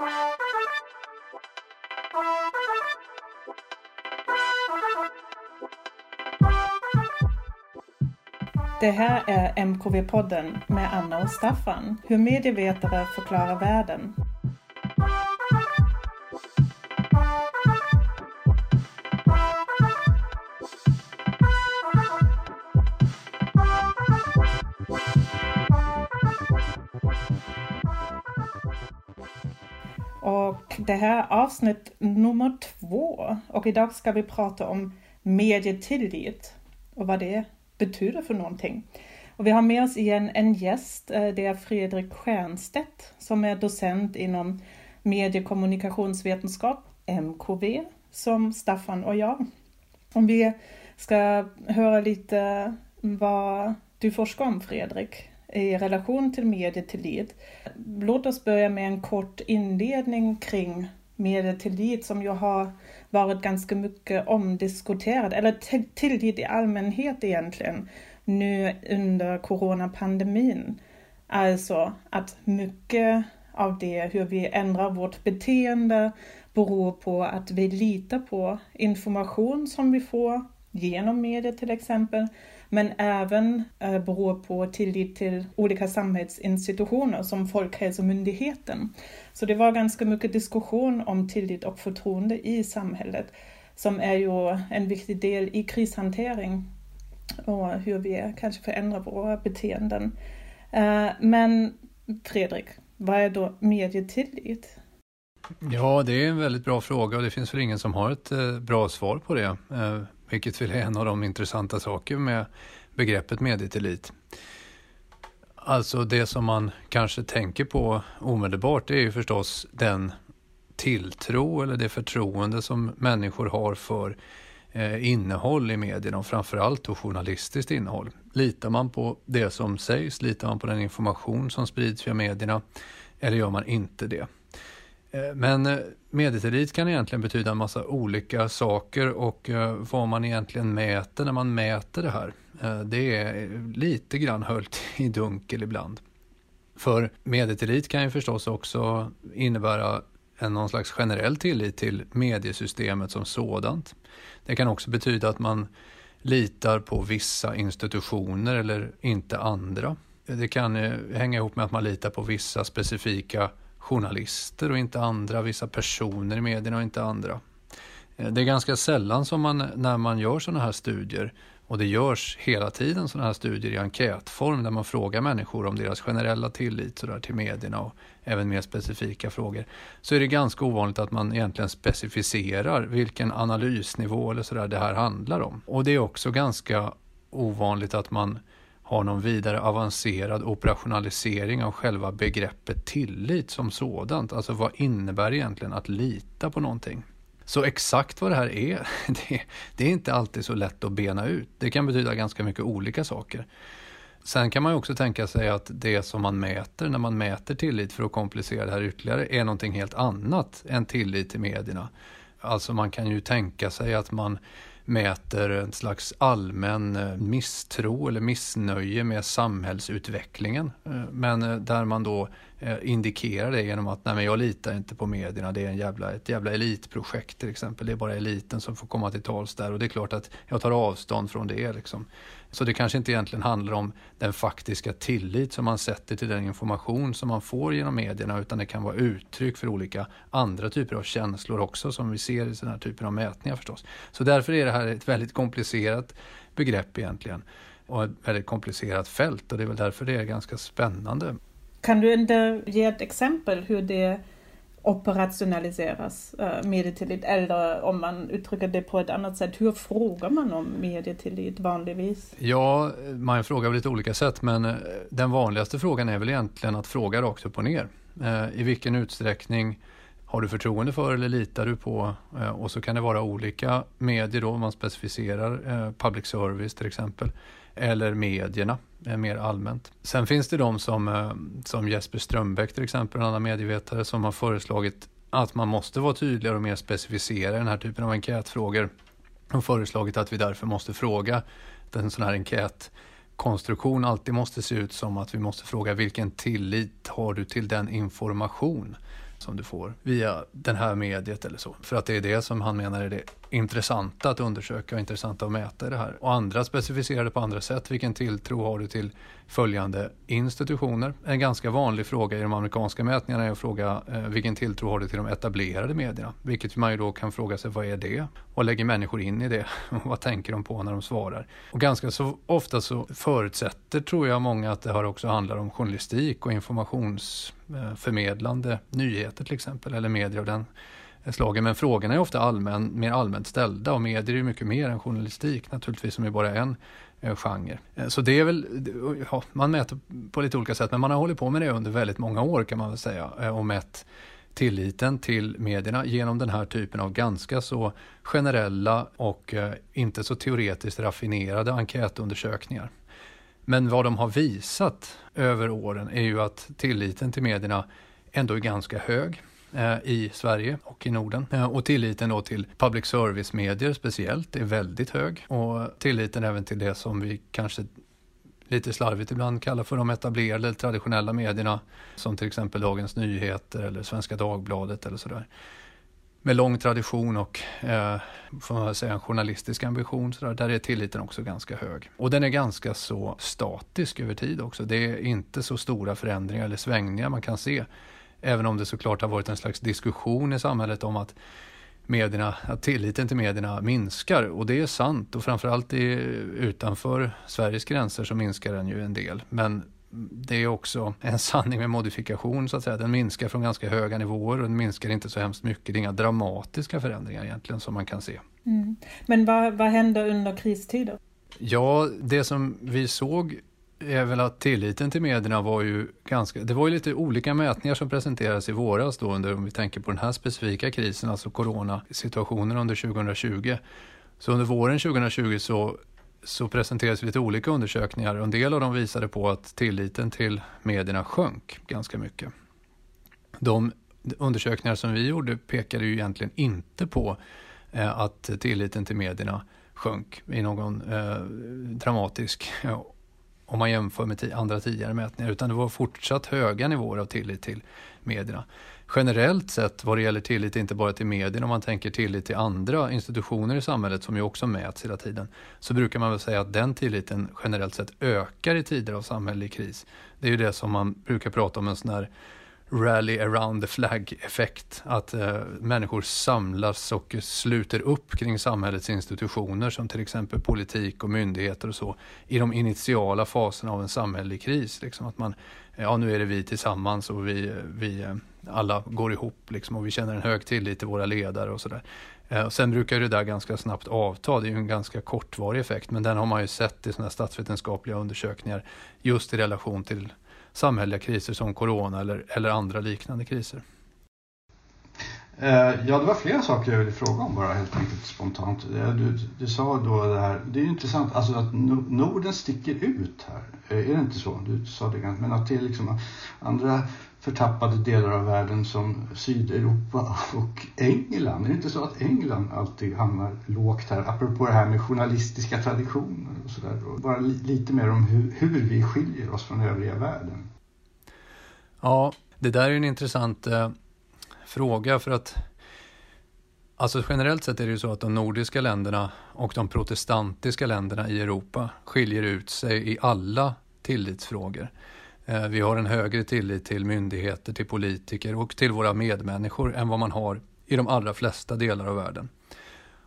Det här är MKV-podden med Anna och Staffan. Hur medievetare förklarar världen. Det här är avsnitt nummer två. Och idag ska vi prata om medietillit och vad det betyder för någonting. Och vi har med oss igen en gäst. Eh, det är Fredrik Stiernstedt som är docent inom mediekommunikationsvetenskap, MKV, som Staffan och jag. Om vi ska höra lite vad du forskar om, Fredrik, i relation till medietillit. Låt oss börja med en kort inledning kring medietillit som ju har varit ganska mycket omdiskuterad, eller tillit i allmänhet egentligen, nu under coronapandemin. Alltså att mycket av det, hur vi ändrar vårt beteende, beror på att vi litar på information som vi får genom medier till exempel, men även eh, beror på tillit till olika samhällsinstitutioner som Folkhälsomyndigheten. Så det var ganska mycket diskussion om tillit och förtroende i samhället som är ju en viktig del i krishantering och hur vi kanske förändrar våra beteenden. Eh, men Fredrik, vad är då medietillit? Ja, det är en väldigt bra fråga och det finns väl ingen som har ett eh, bra svar på det. Vilket väl är en av de intressanta saker med begreppet medietillit. Alltså det som man kanske tänker på omedelbart det är ju förstås den tilltro eller det förtroende som människor har för eh, innehåll i medierna och framförallt då journalistiskt innehåll. Litar man på det som sägs? Litar man på den information som sprids via medierna? Eller gör man inte det? Eh, men eh, medietillit kan egentligen betyda en massa olika saker och eh, vad man egentligen mäter när man mäter det här, eh, det är lite grann höljt i dunkel ibland. För medietillit kan ju förstås också innebära en någon slags generell tillit till mediesystemet som sådant. Det kan också betyda att man litar på vissa institutioner eller inte andra. Det kan hänga ihop med att man litar på vissa specifika journalister och inte andra, vissa personer i medierna och inte andra. Eh, det är ganska sällan som man, när man gör sådana här studier, och det görs hela tiden sådana här studier i enkätform där man frågar människor om deras generella tillit så där, till medierna och även mer specifika frågor, så är det ganska ovanligt att man egentligen specificerar vilken analysnivå eller sådär det här handlar om. Och det är också ganska ovanligt att man har någon vidare avancerad operationalisering av själva begreppet tillit som sådant. Alltså vad innebär egentligen att lita på någonting? Så exakt vad det här är, det, det, är inte alltid så lätt att bena ut. Det kan betyda ganska mycket olika saker. Sen kan man ju också tänka sig att det som man mäter när man mäter tillit, för att komplicera det här ytterligare, är någonting helt annat än tillit till medierna. Alltså man kan ju tänka sig att man mäter en slags allmän eh, misstro eller missnöje med samhällsutvecklingen. Eh, men eh, där man då Eh, indikerar det genom att nej men jag litar inte på medierna, det är en jävla, ett jävla elitprojekt till exempel. Det är bara eliten som får komma till tals där och det är klart att jag tar avstånd från det. Liksom. Så det kanske inte egentligen handlar om den faktiska tillit som man sätter till den information som man får genom medierna utan det kan vara uttryck för olika andra typer av känslor också som vi ser i sådana här typer av mätningar förstås. Så därför är det här ett väldigt komplicerat begrepp egentligen och ett väldigt komplicerat fält och det är väl därför det är ganska spännande. Kan du inte ge ett exempel hur det operationaliseras eh, äh, medietillit eller om man uttrycker det på ett annat sätt, hur frågar man om medietillit vanligtvis? Ja, man frågar på lite olika sätt men eh, den vanligaste frågan är väl egentligen att fråga rakt upp och ner. Eh, I vilken utsträckning har du förtroende för eller litar du på? Och så kan det vara olika medier då, om man specificerar public service till exempel eller medierna Eh, mer allmänt. Sen finns det de som, eh, som Jesper Strömbäck till exempel, en annan medievetare, som har föreslagit att man måste vara tydligare och mer specificera den här typen av enkätfrågor och föreslagit att vi därför måste fråga en sån här enkätkonstruktion alltid måste se ut som att vi måste fråga vilken tillit har du till den information som du får via den här mediet eller så. För att det är det som han menar är det intressanta att undersöka och intressanta att mäta i det här. Och andra specificerar det på andra sätt. Vilken tilltro har du till följande institutioner? En ganska vanlig fråga i de amerikanska mätningarna är att fråga eh, vilken tilltro har du till de etablerade medierna? Vilket man ju då kan fråga sig vad är det? Vad lägger människor in i det? vad tänker de på när de svarar? Och ganska så ofta så förutsätter tror jag många att det här också handlar om journalistik och informationsförmedlande eh, nyheter till exempel eller medier av den slagen. Men frågorna är ofta allmän, mer allmänt ställda och medier är ju mycket mer än journalistik naturligtvis som är bara en eh, genre. Eh, så det är väl, ja, man mäter på lite olika sätt men man har hållit på med det under väldigt många år kan man väl säga eh, och mätt tilliten till medierna genom den här typen av ganska så generella och eh, inte så teoretiskt raffinerade enkätundersökningar. Men vad de har visat över åren är ju att tilliten till medierna ändå är ganska hög. Eh, I Sverige och i Norden. Eh, och tilliten då till public service-medier speciellt är väldigt hög. Och tilliten även till det som vi kanske lite slarvigt ibland kallar för de etablerade traditionella medierna som till exempel Dagens Nyheter eller Svenska Dagbladet eller sådär. Med lång tradition och eh, får man säga en journalistisk ambition, så där, där är tilliten också ganska hög. Och den är ganska så statisk över tid också. Det är inte så stora förändringar eller svängningar man kan se Även om det såklart har varit en slags diskussion i samhället om att medierna, att tilliten till medierna minskar. Och det är sant och framförallt i, utanför Sveriges gränser så minskar den ju en del. Men det är också en sanning med modifikation så att säga. Den minskar från ganska höga nivåer och den minskar inte så hemskt mycket. Det är inga dramatiska förändringar egentligen som man kan se. Mm. Men vad, vad händer under kristider? Ja, det som vi såg är väl att tilliten till medierna var ju ganska, det var ju lite olika mätningar som presenterades i våras då under, om vi tänker på den här specifika krisen, alltså coronasituationen under 2020. Så under våren 2020 så, så presenterades lite olika undersökningar och en del av dem visade på att tilliten till medierna sjönk ganska mycket. De undersökningar som vi gjorde pekade ju egentligen inte på eh, att tilliten till medierna sjönk i någon eh, dramatisk om man jämför med andra tidigare mätningar, utan det var fortsatt höga nivåer av tillit till medierna. Generellt sett vad det gäller tillit inte bara till medierna, om man tänker tillit till andra institutioner i samhället som ju också mäts hela tiden, så brukar man väl säga att den tilliten generellt sett ökar i tider av samhällelig kris. Det är ju det som man brukar prata om en sån här rally around the flag-effekt. Att eh, människor samlas och sluter upp kring samhällets institutioner som till exempel politik och myndigheter och så i de initiala faserna av en samhällelig kris. Liksom att man, ja nu är det vi tillsammans och vi, vi eh, alla går ihop liksom, och vi känner en hög tillit till våra ledare och sådär. Eh, sen brukar det där ganska snabbt avta, det är ju en ganska kortvarig effekt men den har man ju sett i sådana statsvetenskapliga undersökningar just i relation till samhälleliga kriser som corona eller, eller andra liknande kriser. Eh, ja, det var flera saker jag ville fråga om bara helt enkelt spontant. Eh, du, du sa då det här, det är ju intressant, alltså att Norden sticker ut här. Eh, är det inte så? Du sa det ganska, men att det är liksom andra förtappade delar av världen som Sydeuropa och England. Är det inte så att England alltid hamnar lågt här? Apropå det här med journalistiska traditioner och sådär. Bara lite mer om hur, hur, vi skiljer oss från övriga världen. Ja, det där är en intressant eh, fråga för att Alltså generellt sett är det ju så att de nordiska länderna och de protestantiska länderna i Europa skiljer ut sig i alla tillitsfrågor. Eh, vi har en högre tillit till myndigheter, till politiker och till våra medmänniskor än vad man har i de allra flesta delar av världen.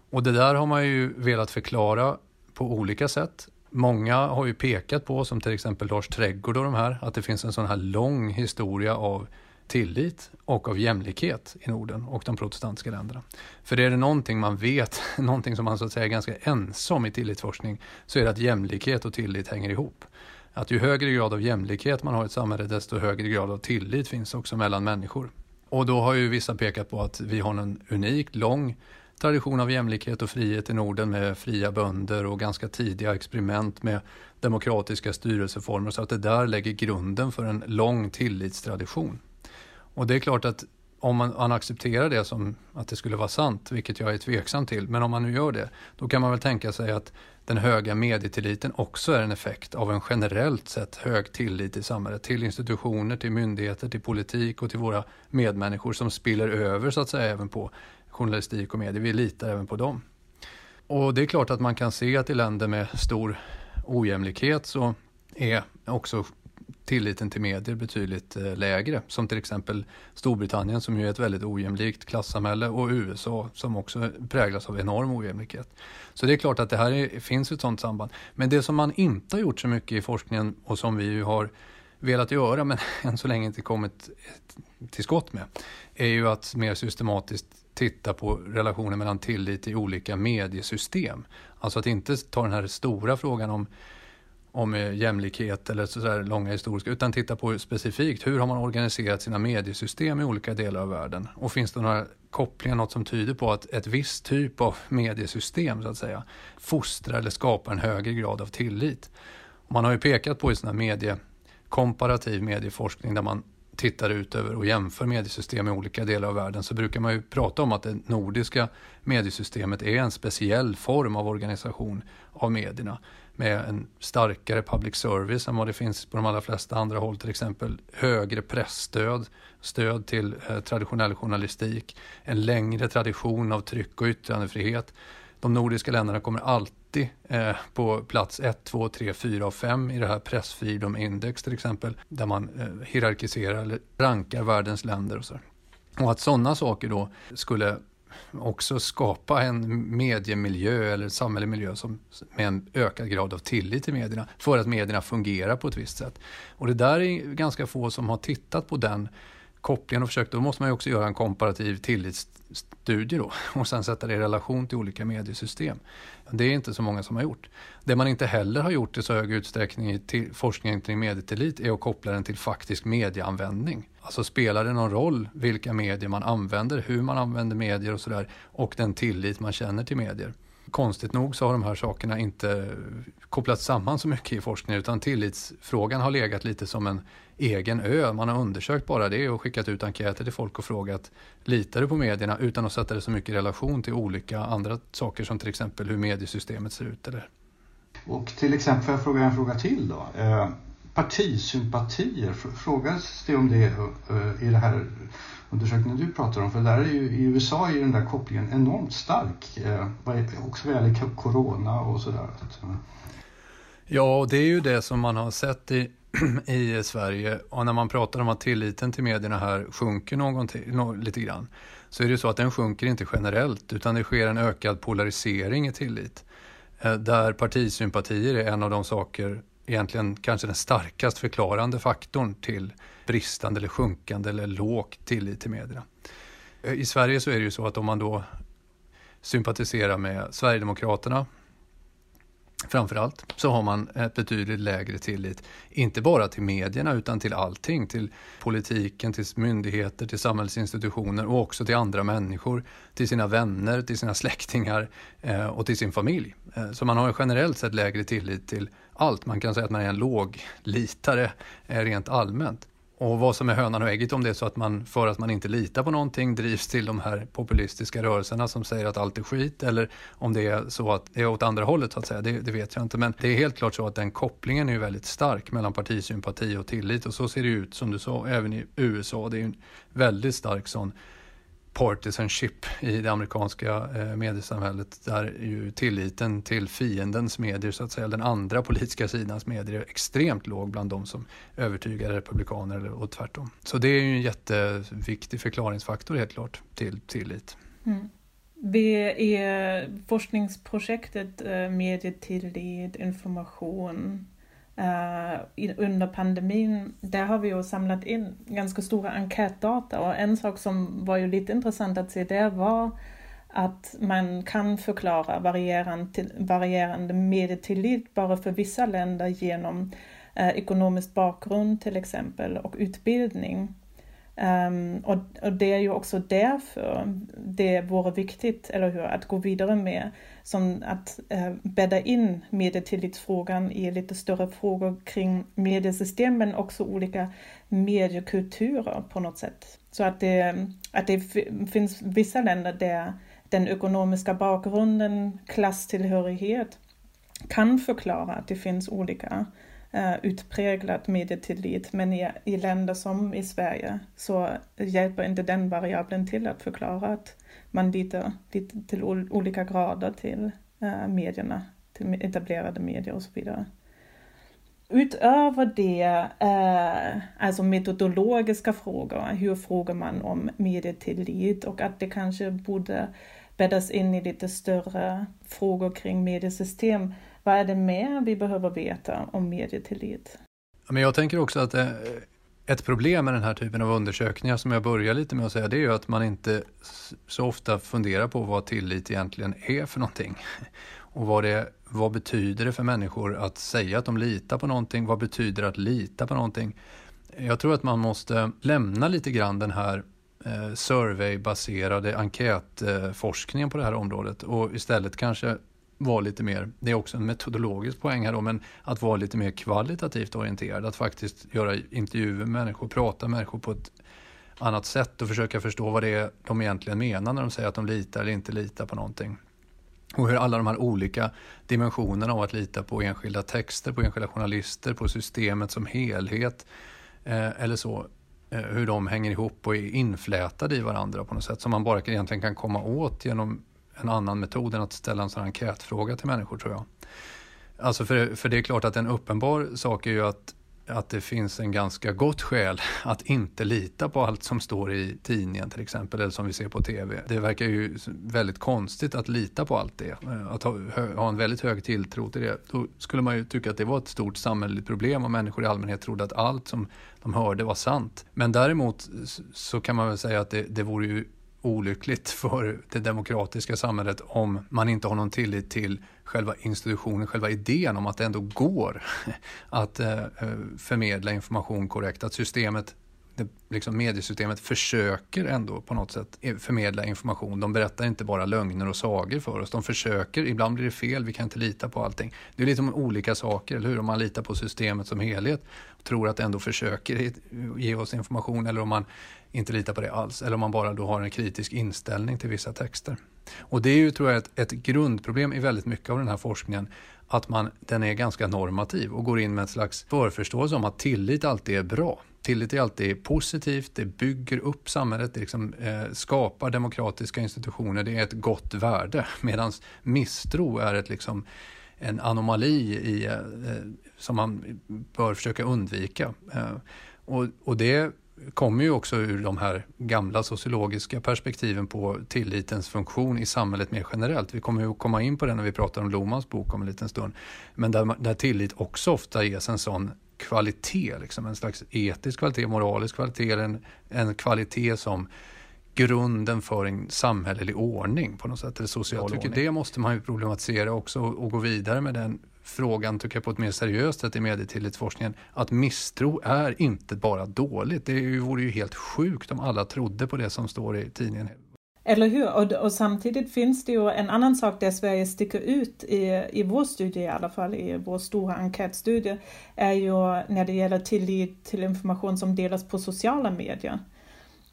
Och det där har man ju velat förklara på olika sätt. Många har ju pekat på, som till exempel Lars Trädgård och de här, att det finns en sån här lång historia av tillit och av jämlikhet i Norden och de protestantiska länderna. För är det någonting man vet, någonting som man så att säga är ganska ensam i tillitsforskning, så är det att jämlikhet och tillit hänger ihop att ju högre grad av jämlikhet man har i ett samhälle desto högre grad av tillit finns också mellan människor. Och då har ju vissa pekat på att vi har en unikt lång tradition av jämlikhet och frihet i Norden med fria bönder och ganska tidiga experiment med demokratiska styrelseformer så att det där lägger grunden för en lång tillitstradition. Och det är klart att om man, man, accepterar det som att det skulle vara sant, vilket jag är tveksam till, men om man nu gör det, då kan man väl tänka sig att den höga medietilliten också är en effekt av en generellt sett hög tillit i samhället till institutioner, till myndigheter, till politik och till våra medmänniskor som spiller över så att säga även på journalistik och medier. Vi litar även på dem. Och det är klart att man kan se att i länder med stor ojämlikhet så är också tilliten till medier betydligt eh, lägre. Som till exempel Storbritannien som ju är ett väldigt ojämlikt klassamhälle och USA som också präglas av enorm ojämlikhet. Så det är klart att det här är, finns ett sådant samband. Men det som man inte har gjort så mycket i forskningen och som vi ju har velat göra men än så länge inte kommit till skott med är ju att mer systematiskt titta på relationen mellan tillit i olika mediesystem. Alltså att inte ta den här stora frågan om om eh, jämlikhet eller sådär långa historiska, utan titta på specifikt hur har man organiserat sina mediesystem i olika delar av världen? Och finns det några kopplingar, något som tyder på att ett visst typ av mediesystem så att säga fostrar eller skapar en högre grad av tillit? Och man har ju pekat på i sina medie, komparativ medieforskning där man tittar ut över och jämför mediesystem i olika delar av världen så brukar man ju prata om att det nordiska mediesystemet är en speciell form av organisation av medierna med en starkare public service än vad det finns på de allra flesta andra håll, till exempel högre pressstöd, stöd till eh, traditionell journalistik, en längre tradition av tryck och yttrandefrihet. De nordiska länderna kommer alltid eh, på plats 1, 2, 3, 4 och 5 i det här Press Freedom Index till exempel, där man eh, hierarkiserar eller rankar världens länder och så. Och att sådana saker då skulle också skapa en mediemiljö eller samhällelig miljö som, med en ökad grad av tillit till medierna för att medierna fungerar på ett visst sätt. Och det där är ganska få som har tittat på den kopplingen och försökt, då måste man ju också göra en komparativ tillits studie då och sen sätta det i relation till olika mediesystem. Det är inte så många som har gjort. Det man inte heller har gjort i så hög utsträckning i forskningen kring medietillit är att koppla den till faktisk medieanvändning. Alltså spelar det någon roll vilka medier man använder, hur man använder medier och sådär och den tillit man känner till medier. Konstigt nog så har de här sakerna inte kopplats samman så mycket i forskningen utan tillitsfrågan har legat lite som en egen ö. Man har undersökt bara det och skickat ut enkäter till folk och frågat litar du på medierna utan att sätta det så mycket i relation till olika andra saker som till exempel hur mediesystemet ser ut. Eller? Och till exempel, får jag fråga en fråga till då? Eh, partisympatier, frågas det om det eh, i det här undersökningen du pratar om? För där är ju, i USA är ju den där kopplingen enormt stark, eh, också vad gäller corona och sådär. Ja, och det är ju det som man har sett i, i Sverige och när man pratar om att tilliten till medierna här sjunker någon, lite grann så är det ju så att den sjunker inte generellt utan det sker en ökad polarisering i tillit. Eh, där partisympatier är en av de saker, egentligen kanske den starkast förklarande faktorn till bristande eller sjunkande eller låg tillit till medierna. Eh, I Sverige så är det ju så att om man då sympatiserar med Sverigedemokraterna framförallt så har man ett betydligt lägre tillit, inte bara till medierna utan till allting, till politiken, till myndigheter, till samhällsinstitutioner och också till andra människor, till sina vänner, till sina släktingar eh, och till sin familj. Eh, så man har generellt sett lägre tillit till allt. Man kan säga att man är en låglitare eh, rent allmänt. Och vad som är hönan och ägget om det är så att man för att man inte litar på någonting drivs till de här populistiska rörelserna som säger att allt är skit eller om det är så att det är åt andra hållet så att säga, det, det vet jag inte. Men det är helt klart så att den kopplingen är väldigt stark mellan partisympati och tillit och så ser det ut som du sa även i USA. Det är en väldigt stark sån partisanship i det amerikanska eh, mediesamhället där ju tilliten till fiendens medier, så att säga, den andra politiska sidans medier är extremt låg bland de som övertygar republikaner och tvärtom. Så det är ju en jätteviktig förklaringsfaktor helt klart till tillit. Mm. Det är forskningsprojektet eh, Medietillit, information Uh, under pandemin, där har vi ju samlat in ganska stora enkätdata och en sak som var ju lite intressant att se där var att man kan förklara varierande, varierande medietillit bara för vissa länder genom eh, ekonomisk bakgrund till exempel och utbildning. Um, och, och, det är ju också därför det vore viktigt, eller hur, att gå vidare med som att uh, bädda in medietillitsfrågan i lite större frågor kring mediesystem men också olika mediekulturer på något sätt. Så att det, att det finns vissa länder där den ekonomiska bakgrunden, klasstillhörighet kan förklara att det finns olika Eh, utpräglad medietillit. Men i, i länder som i Sverige så hjälper inte den variabeln till att förklara att man litar, litar till olika grader till eh, medierna, till etablerade medier och så vidare. Utöver det, eh, alltså metodologiska frågor, hur frågar man om medietillit och att det kanske borde bäddas in i lite större frågor kring mediesystem. Vad är det mer vi behöver veta om medietillit? Men jag tänker också att eh, ett problem med den här typen av undersökningar som jag börjar lite med att säga det är ju att man inte så ofta funderar på vad tillit egentligen är för någonting. Och vad, det, vad betyder det för människor att säga att de litar på någonting? Vad betyder det att lita på någonting? Jag tror att man måste lämna lite grann den här eh, surveybaserade enkätforskningen på det här området och istället kanske vara lite mer, det är också en metodologisk poäng här då, men att vara lite mer kvalitativt orienterad. Att faktiskt göra intervjuer med människor, prata med människor på ett annat sätt och försöka förstå vad det är de egentligen menar när de säger att de litar eller inte litar på någonting. Och hur alla de här olika dimensionerna av att lita på enskilda texter, på enskilda journalister, på systemet som helhet eh, eller så, eh, hur de hänger ihop och är inflätade i varandra på något sätt som man bara egentligen kan komma åt genom en annan metod än att ställa en sån här enkätfråga till människor tror jag. Alltså för, för det är klart att en uppenbar sak är ju att att det finns en ganska gott skäl att inte lita på allt som står i tidningen till exempel, eller som vi ser på TV. Det verkar ju väldigt konstigt att lita på allt det, eh, att ha, ha en väldigt hög tilltro till det. Då skulle man ju tycka att det var ett stort samhälleligt problem om människor i allmänhet trodde att allt som de hörde var sant. Men däremot så kan man väl säga att det, det vore ju olyckligt för det demokratiska samhället om man inte har någon tillit till själva institutionen, själva idén om att det ändå går att eh, eh, förmedla information korrekt, att systemet det, liksom mediesystemet försöker ändå på något sätt förmedla information. De berättar inte bara lögner och sagor för oss. De försöker, ibland blir det fel, vi kan inte lita på allting. Det är lite om olika saker, eller hur? Om man litar på systemet som helhet och tror att det ändå försöker ge oss information eller om man inte litar på det alls. Eller om man bara då har en kritisk inställning till vissa texter. Och det är ju, tror jag, ett, ett grundproblem i väldigt mycket av den här forskningen att man, den är ganska normativ och går in med en slags förförståelse om att tillit alltid är bra. Tillit är alltid positivt, det bygger upp samhället, det liksom, eh, skapar demokratiska institutioner, det är ett gott värde. Medan misstro är ett, liksom, en anomali i, eh, eh, som man bör försöka undvika. Eh, och, och det kommer ju också ur de här gamla sociologiska perspektiven på tillitens funktion i samhället mer generellt. Vi kommer ju att komma in på det när vi pratar om Lomans bok om en liten stund. Men där, där tillit också ofta ges en sån kvalitet, liksom en slags etisk kvalitet, moralisk kvalitet, en, en kvalitet som grunden för en samhällelig ordning på något sätt, eller social Jag tycker ordning. det måste man ju problematisera också och, och gå vidare med den frågan tycker jag på ett mer seriöst sätt i medietillitsforskningen att misstro är inte bara dåligt. Det vore ju helt sjukt om alla trodde på det som står i tidningen. Eller hur? Och, och, samtidigt finns det ju en annan sak där Sverige sticker ut i, i vår studie i alla fall, i vår stora enkätstudie, är ju när det gäller tillit till information som delas på sociala medier.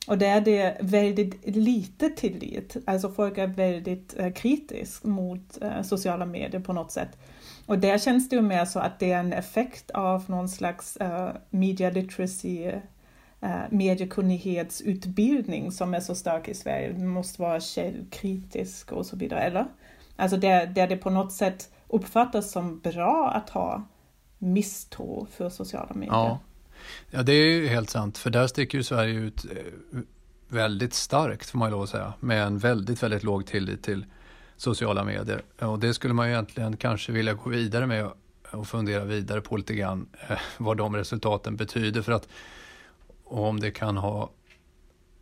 Och där är det väldigt lite tillit, alltså folk är väldigt eh, kritiska mot eh, sociala medier på något sätt. Och där känns det ju mer så att det är en effekt av någon slags eh, media literacy, Eh, mediekunnighetsutbildning som är så stark i Sverige. man måste vara källkritisk och så vidare, eller? Alltså där, där det på något sätt uppfattas som bra att ha misstro för sociala medier. Ja. ja, det är ju helt sant, för där sticker ju Sverige ut eh, väldigt starkt får man ju lov att säga, med en väldigt, väldigt låg tillit till sociala medier. Och det skulle man ju egentligen kanske vilja gå vidare med och fundera vidare på lite grann eh, vad de resultaten betyder för att och om det kan ha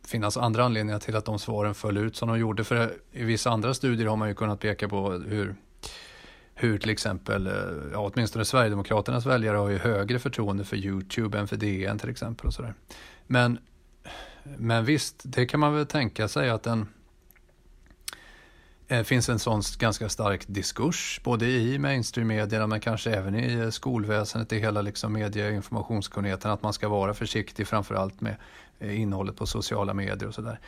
finnas andra anledningar till att de svaren föll ut som de gjorde. För i vissa andra studier har man ju kunnat peka på hur, hur till exempel, eh, ja, åtminstone Sverigedemokraternas väljare har ju högre förtroende för Youtube än för DN till exempel. Och sådär. Men Men visst, det kan man väl tänka sig att den det finns en sån ganska stark diskurs både i mainstream-medierna men kanske även i eh, skolväsendet, i hela liksom medie och informationskunnigheten att man ska vara försiktig framförallt med eh, innehållet på sociala medier och sådär.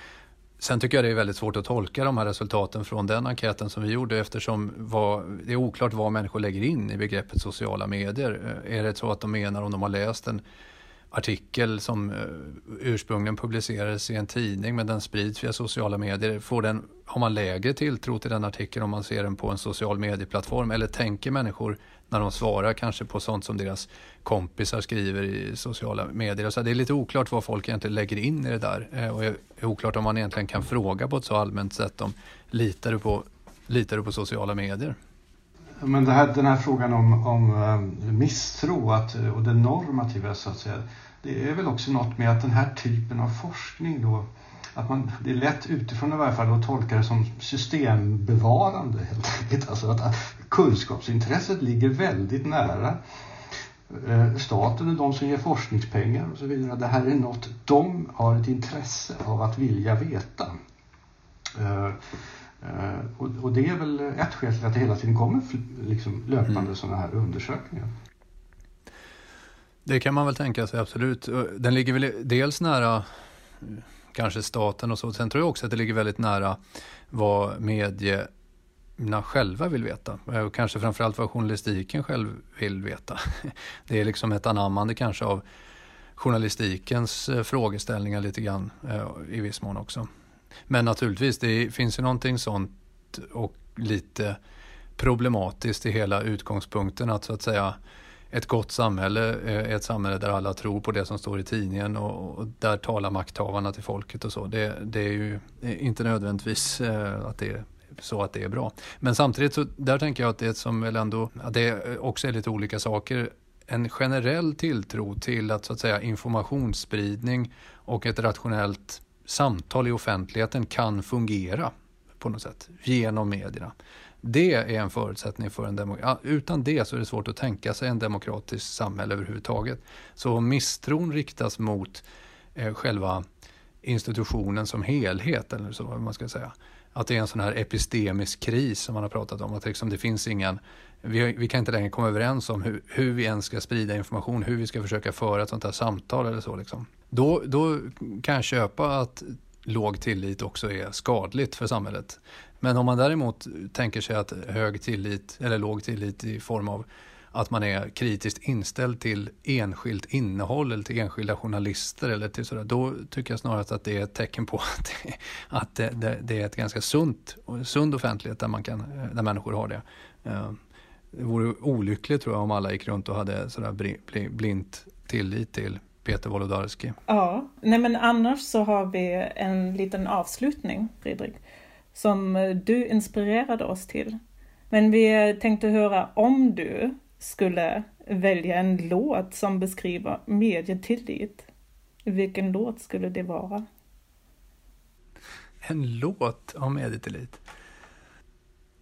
Sen tycker jag det är väldigt svårt att tolka de här resultaten från den enkäten som vi gjorde eftersom vad, det är oklart vad människor lägger in i begreppet sociala medier. Är det så att de menar om de har läst en artikel som ursprungligen publicerades i en tidning men den sprids via sociala medier. Får den, har man lägre tilltro till den artikeln om man ser den på en social medieplattform eller tänker människor när de svarar kanske på sånt som deras kompisar skriver i sociala medier. Så det är lite oklart vad folk egentligen lägger in i det där eh, och det är oklart om man egentligen kan fråga på ett så allmänt sätt om litar du på, litar du på sociala medier? Men det här, den här frågan om, om eh, misstro att, och det normativa så att säga. Det är väl också något med att den här typen av forskning då att man, det är lätt utifrån i varje fall att tolka det som systembevarande helt enkelt. Alltså att kunskapsintresset ligger väldigt nära eh, staten är de som ger forskningspengar och så vidare. Det här är något de har ett intresse av att vilja veta. Eh, eh, och det är väl ett skäl till att det hela tiden kommer liksom löpande mm. sådana här undersökningar. Det kan man väl tänka sig, absolut. Den ligger väl dels nära kanske staten och så. Sen tror jag också att det ligger väldigt nära vad medierna själva vill veta. Eh, och kanske framförallt vad journalistiken själv vill veta. Det är liksom ett anammande kanske av journalistikens eh, frågeställningar lite grann eh, i viss mån också. Men naturligtvis, det finns ju någonting sånt och lite problematiskt i hela utgångspunkten att så att säga ett gott samhälle är ett samhälle där alla tror på det som står i tidningen och, och där talar makthavarna till folket och så. Det, det är ju inte nödvändigtvis eh, att det är så att det är bra. Men samtidigt så där tänker jag att det som väl ändå, att det också är lite olika saker. En generell tilltro till att så att säga informationsspridning och ett rationellt samtal i offentligheten kan fungera på något sätt genom medierna. Det är en förutsättning för en demokrati. Utan det så är det svårt att tänka sig en demokratisk samhälle överhuvudtaget. Så om misstron riktas mot eh, själva institutionen som helhet, eller så man ska säga. Att det är en sån här epistemisk kris som man har pratat om. Att liksom det finns ingen, vi, vi kan inte längre komma överens om hur, hur, vi ens ska sprida information, hur vi ska försöka föra ett sånt här samtal eller så. Liksom. Då, då kan jag köpa att låg tillit också är skadligt för samhället. Men om man däremot tänker sig att hög tillit eller låg tillit i form av att man är kritiskt inställd till enskilt innehåll eller till enskilda journalister eller till sådär, då tycker jag snarare att det är ett tecken på att, det, att det, det, det är ett ganska sunt, sund offentlighet där, man kan, där människor har det. Eh, det vore olyckligt tror jag om alla gick runt och hade sådär blint tillit till Peter Wolodarski. Ja, nej men annars så har vi en liten avslutning, Fredrik som eh, du inspirerade oss till. Men vi eh, tänkte höra om du skulle välja en låt som beskriver medietillit. Vilken låt skulle det vara? En låt om medietillit?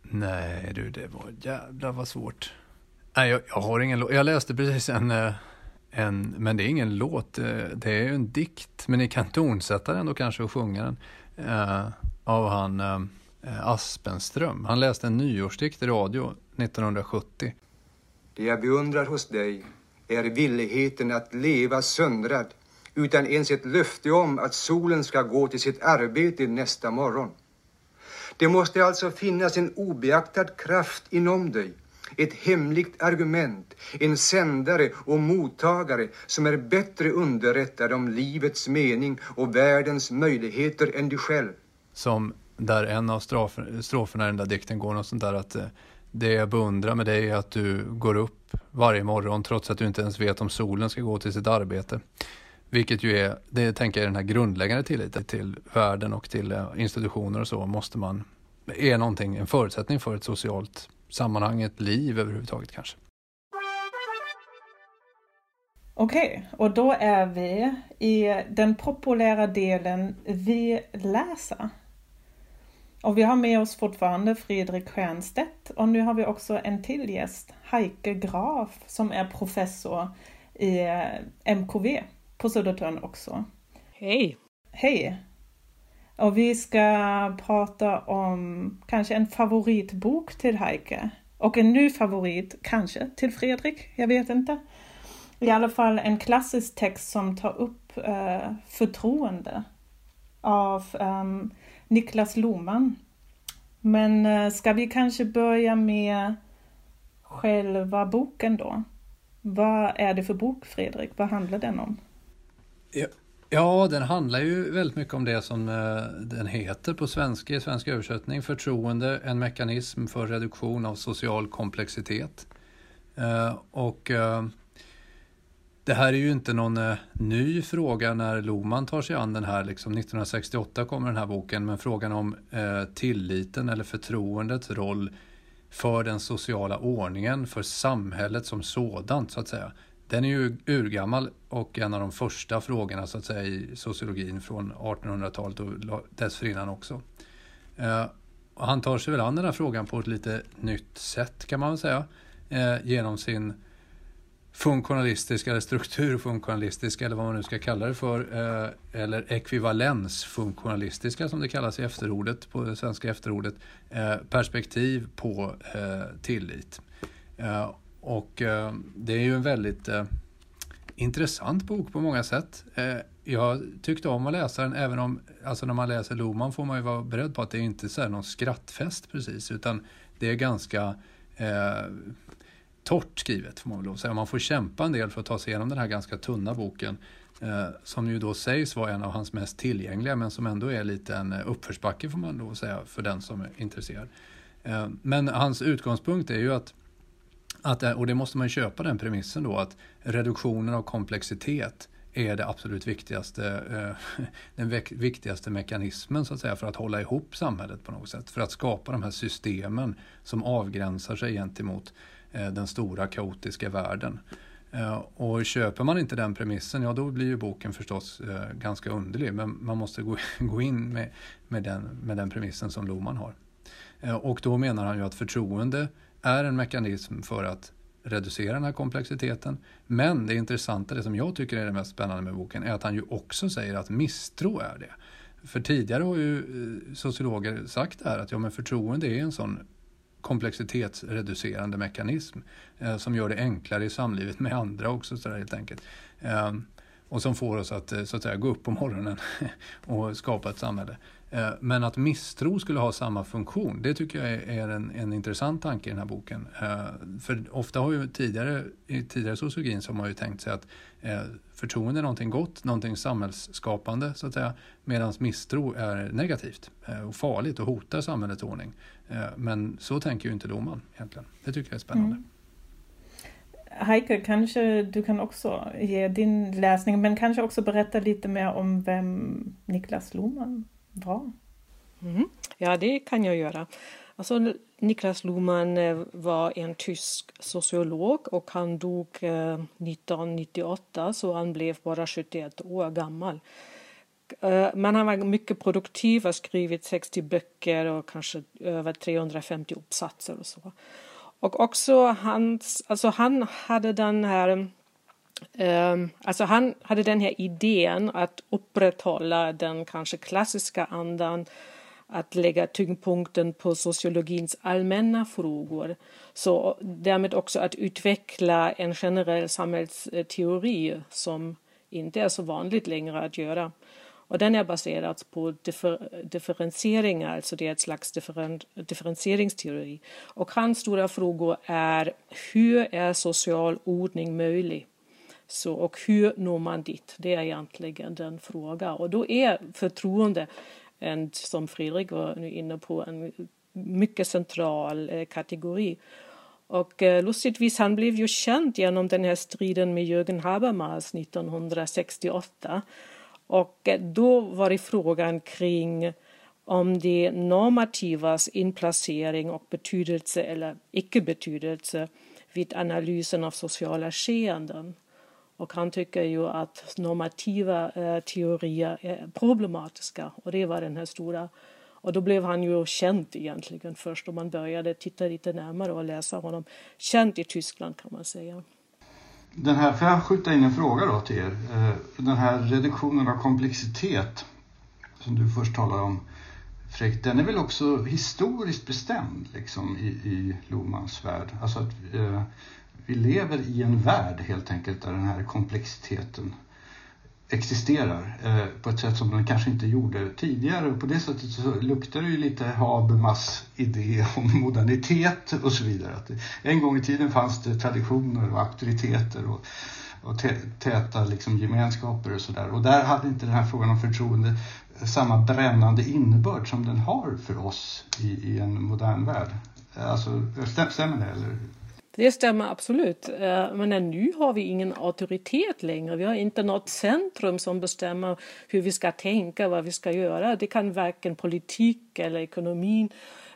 Nej du, det var jävla vad svårt. Nej, jag, jag, har ingen låt. Jag läste precis en, eh, en, men det är ingen låt. Det är ju en dikt, men ni kan tonsätta den då kanske och sjunga den av han eh, Aspenström. Han läste en nyårsdikt i radio 1970. Det jag beundrar hos dig är villigheten att leva söndrad utan ens ett löfte om att solen ska gå till sitt arbete nästa morgon. Det måste alltså finnas en obeaktad kraft inom dig ett hemligt argument, en sändare och mottagare som är bättre underrättad om livets mening och världens möjligheter än du själv som där en av stroferna i den där dikten går något sånt där att eh, det jag beundrar med dig är att du går upp varje morgon trots att du inte ens vet om solen ska gå till sitt arbete. Vilket ju är, det tänker jag är den här grundläggande tilliten till världen och till eh, institutioner och så måste man, är någonting, en förutsättning för ett socialt sammanhang, ett liv överhuvudtaget kanske. Okej, okay, och då är vi i den populära delen Vi läser. Och vi har med oss fortfarande Fredrik Stiernstedt och nu har vi också en till gäst, Heike Graf, som är professor i eh, MKV på Södertörn också. Hej! Hej! Och vi ska prata om kanske en favoritbok till Heike. Och en ny favorit, kanske, till Fredrik. Jag vet inte. I alla fall en klassisk text som tar upp eh, förtroende av um, Niklas Loman. Men eh, ska vi kanske börja med själva boken då? Vad är det för bok, Fredrik? Vad handlar den om? Ja, ja den handlar ju väldigt mycket om det som eh, den heter på svenska, i svensk översättning. Förtroende, en mekanism för reduktion av social komplexitet. Eh, och eh, det här är ju inte någon eh, ny fråga när Loman tar sig an den här. Liksom 1968 kommer den här boken, men frågan om eh, tilliten eller förtroendets roll för den sociala ordningen, för samhället som sådant så att säga. Den är ju urgammal och en av de första frågorna så att säga i sociologin från 1800-talet och dessförinnan också. Eh, och han tar sig väl an den här frågan på ett lite nytt sätt kan man väl säga eh, genom sin funktionalistiska eller strukturfunktionalistiska eller vad man nu ska kalla det för eh, eller ekvivalensfunktionalistiska som det kallas i efterordet på det svenska efterordet eh, perspektiv på eh, tillit. Och det är ju en väldigt intressant bok på många sätt. Jag tyckte om att läsa den även om, alltså när man läser Loman får man ju vara beredd på att det inte är någon skrattfest precis utan det är ganska torrt skrivet får man väl lov säga. Man får kämpa en del för att ta sig igenom den här ganska tunna boken eh, som ju då sägs vara en av hans mest tillgängliga men som ändå är lite en eh, uppförsbacke får man lov säga för den som är intresserad. Eh, men hans utgångspunkt är ju att, att, eh, och det måste man ju köpa den premissen då, att reduktionen av komplexitet är det absolut viktigaste, eh, den viktigaste mekanismen så att säga för att hålla ihop samhället på något sätt. För att skapa de här systemen som avgränsar sig gentemot Eh, den stora kaotiska världen. Eh, och köper man inte den premissen, ja då blir ju boken förstås eh, ganska underlig. Men man måste gå, in med, med, den, med den premissen som Loman har. Och då menar han ju att förtroende är en mekanism för att reducera den här komplexiteten. Men det intressanta, det som jag tycker är det mest spännande med boken, är att han ju också säger att misstro är det. För tidigare har ju sociologer sagt det här att ja, men förtroende är en sån komplexitetsreducerande mekanism eh, som gör det enklare i samlivet med andra också så där, helt enkelt. Eh, och som får oss att, eh, så att säga, gå upp på morgonen och skapa ett samhälle. Eh, men att misstro skulle ha samma funktion, det tycker jag är en, en intressant tanke i den här boken. Eh, för ofta har ju tidigare, i tidigare sociologin så har man ju tänkt sig att eh, förtroende är någonting gott, någonting samhällsskapande så att säga, medan misstro är negativt eh, och farligt och hotar samhällets ordning. Men så tänker ju inte Loman egentligen. Det tycker jag är spännande. Mm. Heike, kanske du kan också ge din läsning, men kanske också berätta lite mer om vem Niklas Loman var. Mm. Ja, det kan jag göra. Alltså, Niklas Luhmann eh, var en tysk sociolog och han dog 1998 eh, så han blev bara 71 år gammal. Eh, men han var mycket produktiv, har skrivit 60 böcker och kanske över 350 uppsatser och så. Och också hans, alltså han hade den här Um, alltså han hade den här idén att upprätthålla den kanske klassiska andan att lägga tyngdpunkten på sociologins allmänna frågor. Så därmed också att utveckla en generell samhällsteori som inte är så vanligt längre att göra. Och den är baserad på differ, differentieringar, alltså det är ett slags differen, differentieringsteori. Och hans stora frågor är hur är social ordning möjlig? Så, och hur når man dit? Det är egentligen den frågan. Och då är förtroende, en, som Fredrik var inne på, en mycket central eh, kategori. Och eh, lustigtvis, han blev ju känd genom den här striden med Jürgen Habermas 1968. Och eh, då var det frågan kring om det normativas inplacering och betydelse eller icke-betydelse vid analysen av sociala skeenden. Och han tycker ju att normativa eh, teorier är problematiska och det var den här stora och då blev han ju känd egentligen först om man började titta lite närmare och läsa honom. Känd i Tyskland kan man säga. Den här, får jag skjuta in en fråga då till er? Eh, den här reduktionen av komplexitet som du först talade om, Fredrik, den är väl också historiskt bestämd liksom, i, i Lomans värld. Alltså att eh, vi lever i en värld helt enkelt där den här komplexiteten existerar eh, på ett sätt som den kanske inte gjorde tidigare. Och på det sättet så luktar det ju lite Habermas idé om modernitet och så vidare. Att en gång i tiden fanns det traditioner och auktoriteter och, och täta liksom gemenskaper och sådär. Och där hade inte den här frågan om förtroende samma brännande innebörd som den har för oss i, i en modern värld. Alltså, stämmer det? Eller? Det stämmer absolut. Eh, men nu har vi ingen auktoritet längre. Vi har inte något centrum som bestämmer hur vi ska tänka, vad vi ska göra. Det kan varken politik eller ekonomin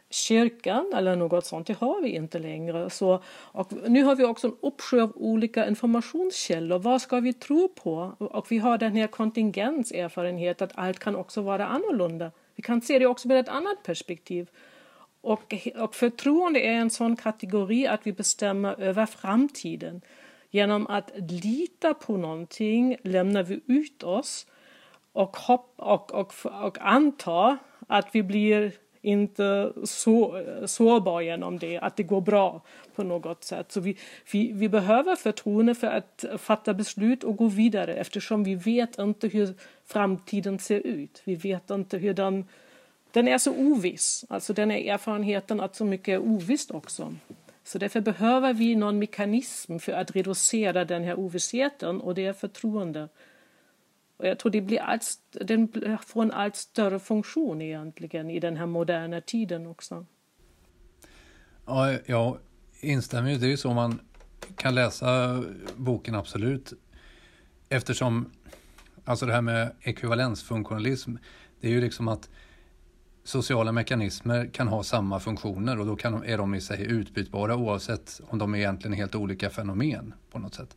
kyrkan eller något sånt, det har vi inte längre. Så, och nu har vi också en uppsjö av olika informationskällor. Vad ska vi tro på? Och vi har den här kontingenserfarenheten att allt kan också vara annorlunda. Vi kan se det också med ett annat perspektiv. Och, och förtroende är en sån kategori att vi bestämmer över framtiden. Genom att lita på någonting lämnar vi ut oss och, hopp, och, och, och antar att vi blir inte så, sårbar genom det, att det går bra på något sätt. Så vi, vi, vi behöver förtroende för att fatta beslut och gå vidare eftersom vi vet inte hur framtiden ser ut. Vi vet inte hur den den är så oviss. Alltså den är erfarenheten att så mycket är ovisst också. Så därför behöver vi någon mekanism för att reducera den här ovissheten och det är förtroende. Och jag tror det blir allt, den får en allt större funktion egentligen i den här moderna tiden också. Ja, jag instämmer ju. Det är ju så man kan läsa boken absolut. Eftersom, alltså det här med ekvivalensfunktionalism, det är ju liksom att sociala mekanismer kan ha samma funktioner och då kan de, är de i sig utbytbara oavsett om de är egentligen helt olika fenomen på något sätt.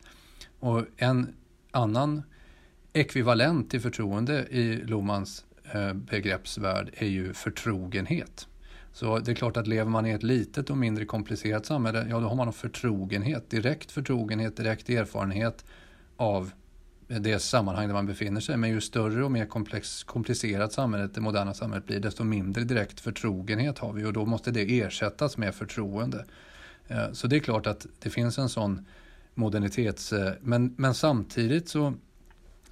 Och en annan ekvivalent till förtroende i Lohmans eh, begreppsvärld är ju förtrogenhet. Så det är klart att lever man i ett litet och mindre komplicerat samhälle, ja då har man en förtrogenhet, direkt förtrogenhet, direkt erfarenhet av det sammanhang där man befinner sig. Men ju större och mer komplex, komplicerat samhället, det moderna samhället blir, desto mindre direkt förtrogenhet har vi och då måste det ersättas med förtroende. Eh, så det är klart att det finns en sån modernitets... Eh, men, men samtidigt så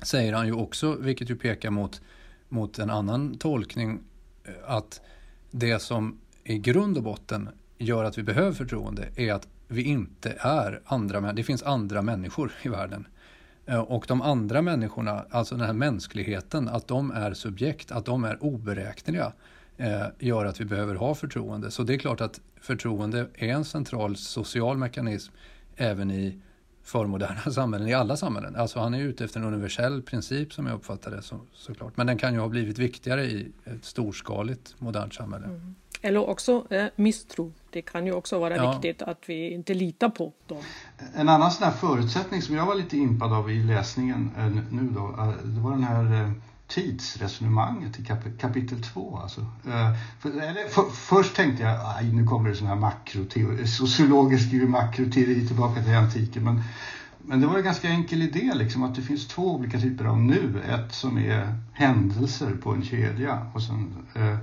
säger han ju också, vilket ju pekar mot, mot en annan tolkning, eh, att det som i grund och botten gör att vi behöver förtroende är att vi inte är andra, det finns andra människor i världen. Eh, och de andra människorna, alltså den här mänskligheten, att de är subjekt, att de är oberäkneliga, eh, gör att vi behöver ha förtroende. Så det är klart att förtroende är en central social mekanism även i förmoderna samhällen, i alla samhällen. Alltså han är ute efter en universell princip som jag uppfattar det så, såklart. Men den kan ju ha blivit viktigare i ett storskaligt modernt samhälle. Mm. Eller också eh, misstro. Det kan ju också vara ja. viktigt att vi inte litar på dem. En annan sån här förutsättning som jag var lite impad av i läsningen eh, nu då, eh, det var den här eh, tidsresonemanget i kap kapitel 2. Alltså. Eh, för, eller, för, först tänkte jag, aj, nu kommer det sån här makroteori, sociologer skriver makroteori tillbaka till antiken. Men, men det var en ganska enkel idé, liksom, att det finns två olika typer av nu. Ett som är händelser på en kedja och sen eh,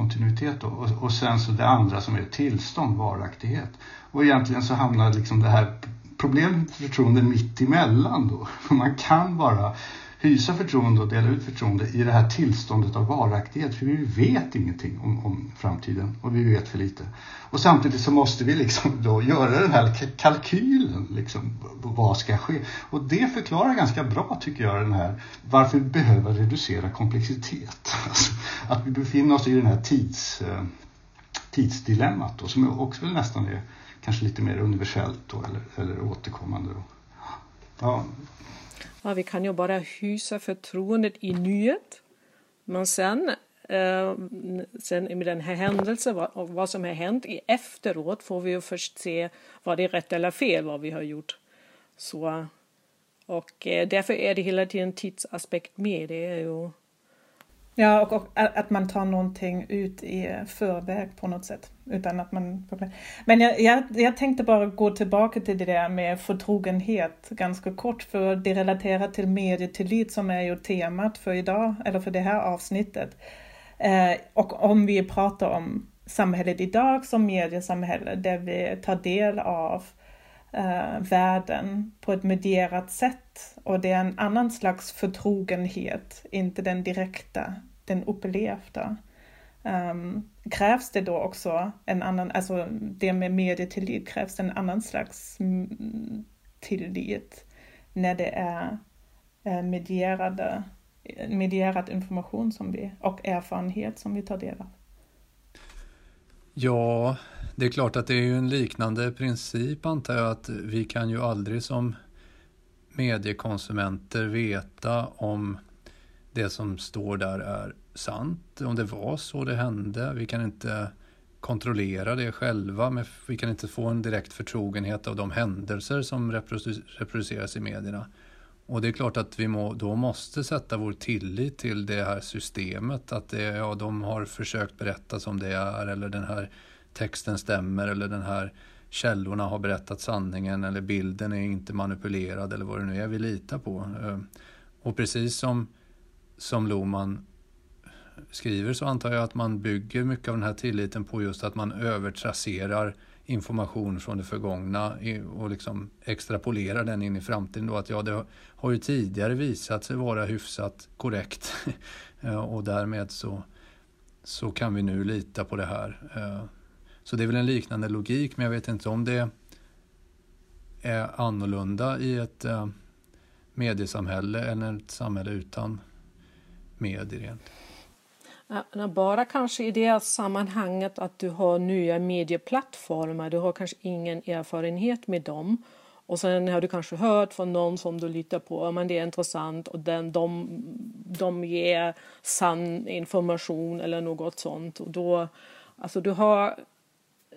kontinuitet då. Och, och sen så det andra som är tillstånd, varaktighet. Och egentligen så hamnar liksom det här problemet med förtroende mitt emellan då. För man kan bara hysa förtroende och dela ut förtroende i det här tillståndet av varaktighet. För vi vet ingenting om, om framtiden och vi vet för lite. Och samtidigt så måste vi liksom då göra den här kalkylen, liksom, vad ska ske? Och det förklarar ganska bra tycker jag den här varför vi behöver reducera komplexitet. Alltså, att vi befinner oss i den här tids, eh, tidsdilemmat då, som också väl nästan är kanske lite mer universellt då, eller, eller återkommande. Då. Ja, Ja, vi kan ju bara hysa förtroendet i nuet. Men sen, eh, sen med den här händelsen och vad som har hänt i efteråt får vi ju först se vad det är rätt eller fel vad vi har gjort. Så, och eh, därför är det hela tiden tidsaspekt med. Det är ju Ja, och, och, att man tar någonting ut i förväg på något sätt. Utan att man... Men jag, jag, jag tänkte bara gå tillbaka till det där med förtrogenhet ganska kort, för det relaterar till medietillit som är ju temat för idag, eller för det här avsnittet. Eh, och om vi pratar om samhället idag som mediesamhälle där vi tar del av eh, världen på ett medierat sätt och det är en annan slags förtrogenhet, inte den direkta, den upplevda. Um, krävs det då också en annan, alltså det med medietillit, krävs det en annan slags tillit när det är eh, medierade, medierad information som vi, och erfarenhet som vi tar del av? Ja, det är klart att det är ju en liknande princip antar jag att vi kan ju aldrig som mediekonsumenter veta om det som står där är sant, om det var så det hände. Vi kan inte kontrollera det själva, men vi kan inte få en direkt förtrogenhet av de händelser som reproduceras i medierna. Och det är klart att vi må, då måste sätta vår tillit till det här systemet, att det, ja, de har försökt berätta som det är, eller den här texten stämmer, eller den här källorna har berättat sanningen, eller bilden är inte manipulerad, eller vad det nu är vi litar på. Ehm, och precis som, som Loman skriver så antar jag att man bygger mycket av den här tilliten på just att man övertrasserar information från det förgångna och liksom extrapolerar den in i framtiden. Då att ja, det har ju tidigare visat sig vara hyfsat korrekt eh, och därmed så, så kan vi nu lita på det här. Eh, så det är väl en liknande logik, men jag vet inte om det är annorlunda i ett eh, mediesamhälle än ett samhälle utan medier egentligen. Bara kanske i det sammanhanget att du har nya medieplattformar, du har kanske ingen erfarenhet med dem. Och sen har du kanske hört från någon som du litar på, men det är intressant och den, de, de ger sann information eller något sånt. Och då, alltså du har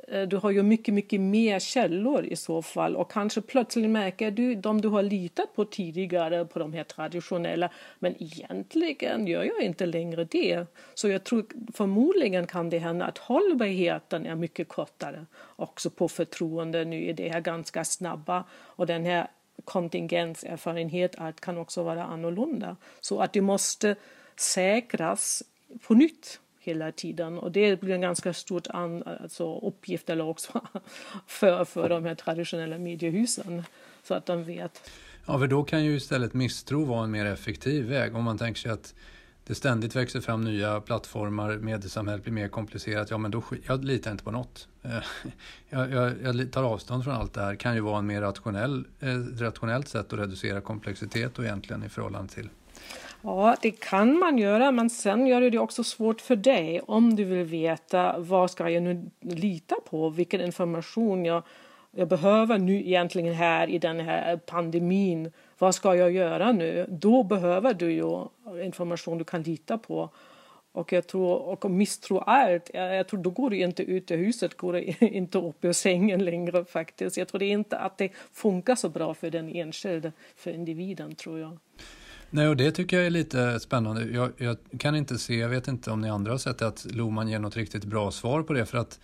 Eh, du har ju mycket, mycket mer källor i så fall och kanske plötsligt märker du de du har litat på tidigare på de här traditionella men egentligen gör jag inte längre det. Så jag tror förmodligen kan det hända att hållbarheten är mycket kortare också på förtroende. Nu är det här ganska snabba och den här kontingenserfarenhet kan också vara annorlunda. Så att det måste säkras på nytt hela tiden. Och det blir en ganska stor alltså, uppgift eller också för, för de här traditionella mediehusen. Så att de vet. Ja, för då kan ju istället misstro vara en mer effektiv väg. Om man tänker sig att det ständigt växer fram nya plattformar, mediesamhället blir mer komplicerat, ja men då jag litar inte på något. Jag, jag, jag, tar avstånd från allt det här, kan ju vara en mer rationell, eh, rationellt sätt att reducera komplexitet och egentligen i förhållande till Ja, det kan man göra, men sen gör det också svårt för dig om du vill veta vad ska jag nu lita på, vilken information jag, jag behöver nu egentligen här i den här pandemin. Vad ska jag göra nu? Då behöver du ju information du kan lita på. Och jag tror, och misstro allt, jag tror då går du inte ut ur huset, går du inte upp ur sängen längre faktiskt. Jag tror det inte att det funkar så bra för den enskilde, för individen tror jag. Nej, och det tycker jag är lite spännande. Jag, jag, kan inte se, jag vet inte om ni andra har sett det, att Loman ger något riktigt bra svar på det. För att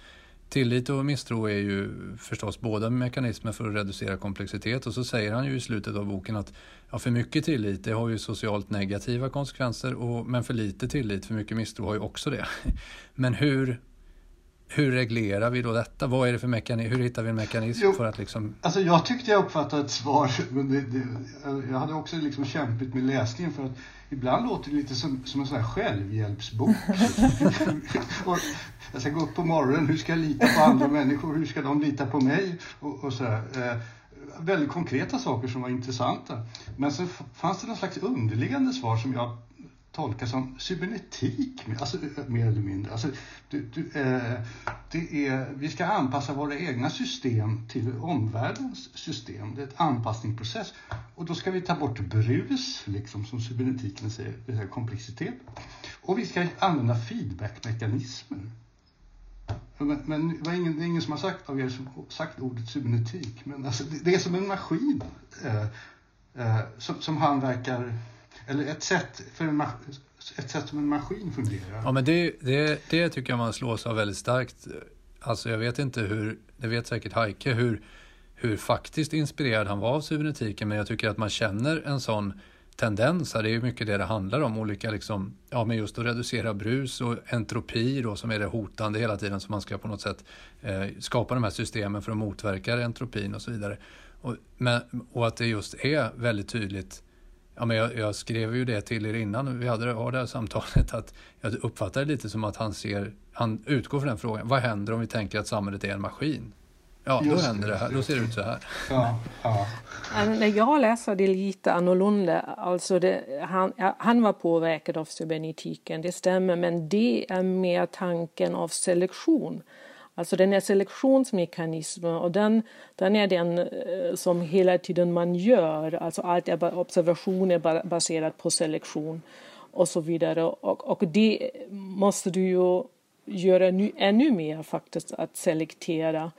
tillit och misstro är ju förstås båda mekanismer för att reducera komplexitet. Och så säger han ju i slutet av boken att ja, för mycket tillit det har ju socialt negativa konsekvenser. Och, men för lite tillit, för mycket misstro har ju också det. Men hur hur reglerar vi då detta? Vad är det för mekanism? Hur hittar vi en mekanism jo, för att liksom... Alltså jag tyckte jag uppfattade ett svar, men det, det, jag hade också liksom kämpigt med läsningen för att ibland låter det lite som, som en sån här självhjälpsbok. jag ska gå upp på morgonen, hur ska jag lita på andra människor? Hur ska de lita på mig? Och, och sådär. Eh, väldigt konkreta saker som var intressanta. Men så fanns det någon slags underliggande svar som jag tolka som cybernetik, alltså, mer eller mindre. Alltså, du, du, eh, det är, vi ska anpassa våra egna system till omvärldens system. Det är ett anpassningsprocess. Och då ska vi ta bort brus, liksom, som cybernetiken säger, det här komplexitet. Och vi ska använda feedbackmekanismer. Men, men det, var ingen, det är ingen som har sagt av er som sagt ordet cybernetik, men alltså, det, det är som en maskin eh, eh, som, som han verkar eller ett sätt, för en, ett sätt som en maskin fungerar. Ja, men det, det, det tycker jag man slås av väldigt starkt. Alltså jag vet inte hur, det vet säkert Heike, hur, hur faktiskt inspirerad han var av cybernetiken, men jag tycker att man känner en sån tendens Det är ju mycket det det handlar om, olika liksom, ja men just att reducera brus och entropi då som är det hotande hela tiden som man ska på något sätt eh, skapa de här systemen för att motverka entropin och så vidare. Och, men, och att det just är väldigt tydligt Ja, men jag, jag, skrev ju det till er innan vi hade det, det här samtalet att jag uppfattar det lite som att han ser, han utgår från den frågan, vad händer om vi tänker att samhället är en maskin? Ja, då händer det här. Då ser det ut så här. Ja, ja. När jag läser det lite annorlunda, alltså det, han, han var påverkad av cybernetiken, det stämmer, men det är mer tanken av selektion. Alltså den är selektionsmekanismen och den, den är den eh, som hela tiden man gör. Alltså allt är observation är baserat på selektion och så vidare. Och, och det måste du ju göra nu, ännu mer faktiskt, att selektera.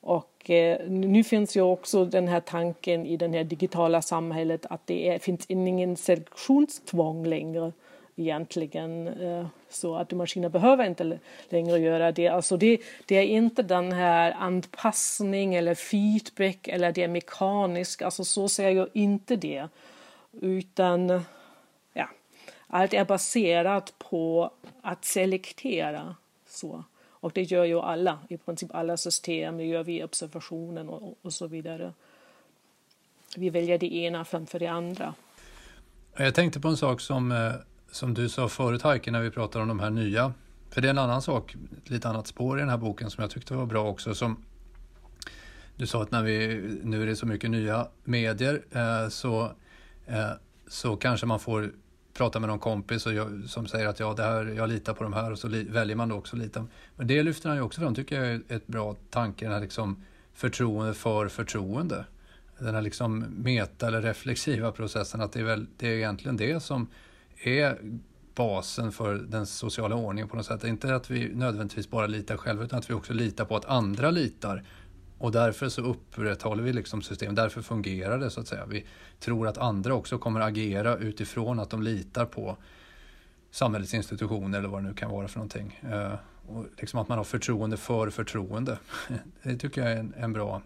Och eh, nu finns ju också den här tanken i det här digitala samhället att det är, finns ingen selektionstvång längre egentligen. Eh, så att maskiner behöver inte längre göra det. Alltså det, det är inte den här anpassning eller feedback eller det är mekaniskt. Alltså så ser jag inte det. Utan ja, allt är baserat på att selektera. Så. Och det gör ju alla, i princip alla system, det gör vi i observationen och, och så vidare. Vi väljer det ena framför det andra. Jag tänkte på en sak som, eh, som du sa förut Heike, när vi pratade om de här nya. För det är en annan sak, ett lite annat spår i den här boken som jag tyckte var bra också. Som du sa att när vi, nu är det så mycket nya medier eh, så, eh, så kanske man får prata med någon kompis och jag, som säger att ja, det här, jag litar på de här och så li, väljer man då också lite. Men det lyfter han ju också fram, tycker jag är ett bra tanke, den här liksom förtroende för förtroende. Den här liksom meta eller reflexiva processen, att det är, väl, det är egentligen det som är basen för den sociala ordningen på något sätt. Inte att vi nödvändigtvis bara litar själva utan att vi också litar på att andra litar och därför så upprätthåller vi liksom system, därför fungerar det så att säga. Vi tror att andra också kommer agera utifrån att de litar på samhällets institutioner eller vad det nu kan vara för någonting. Eh, och liksom att man har förtroende för förtroende. Det tycker jag är en, en bra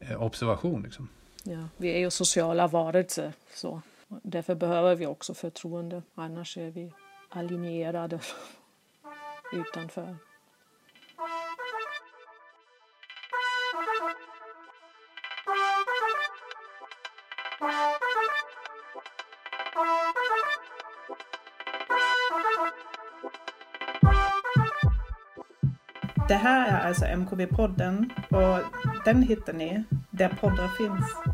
eh, observation. Liksom. Ja, vi är ju sociala varelser, så därför behöver vi också förtroende. Annars är vi alinjerade utanför. Det här är alltså MKB-podden och den hittar ni där poddar finns.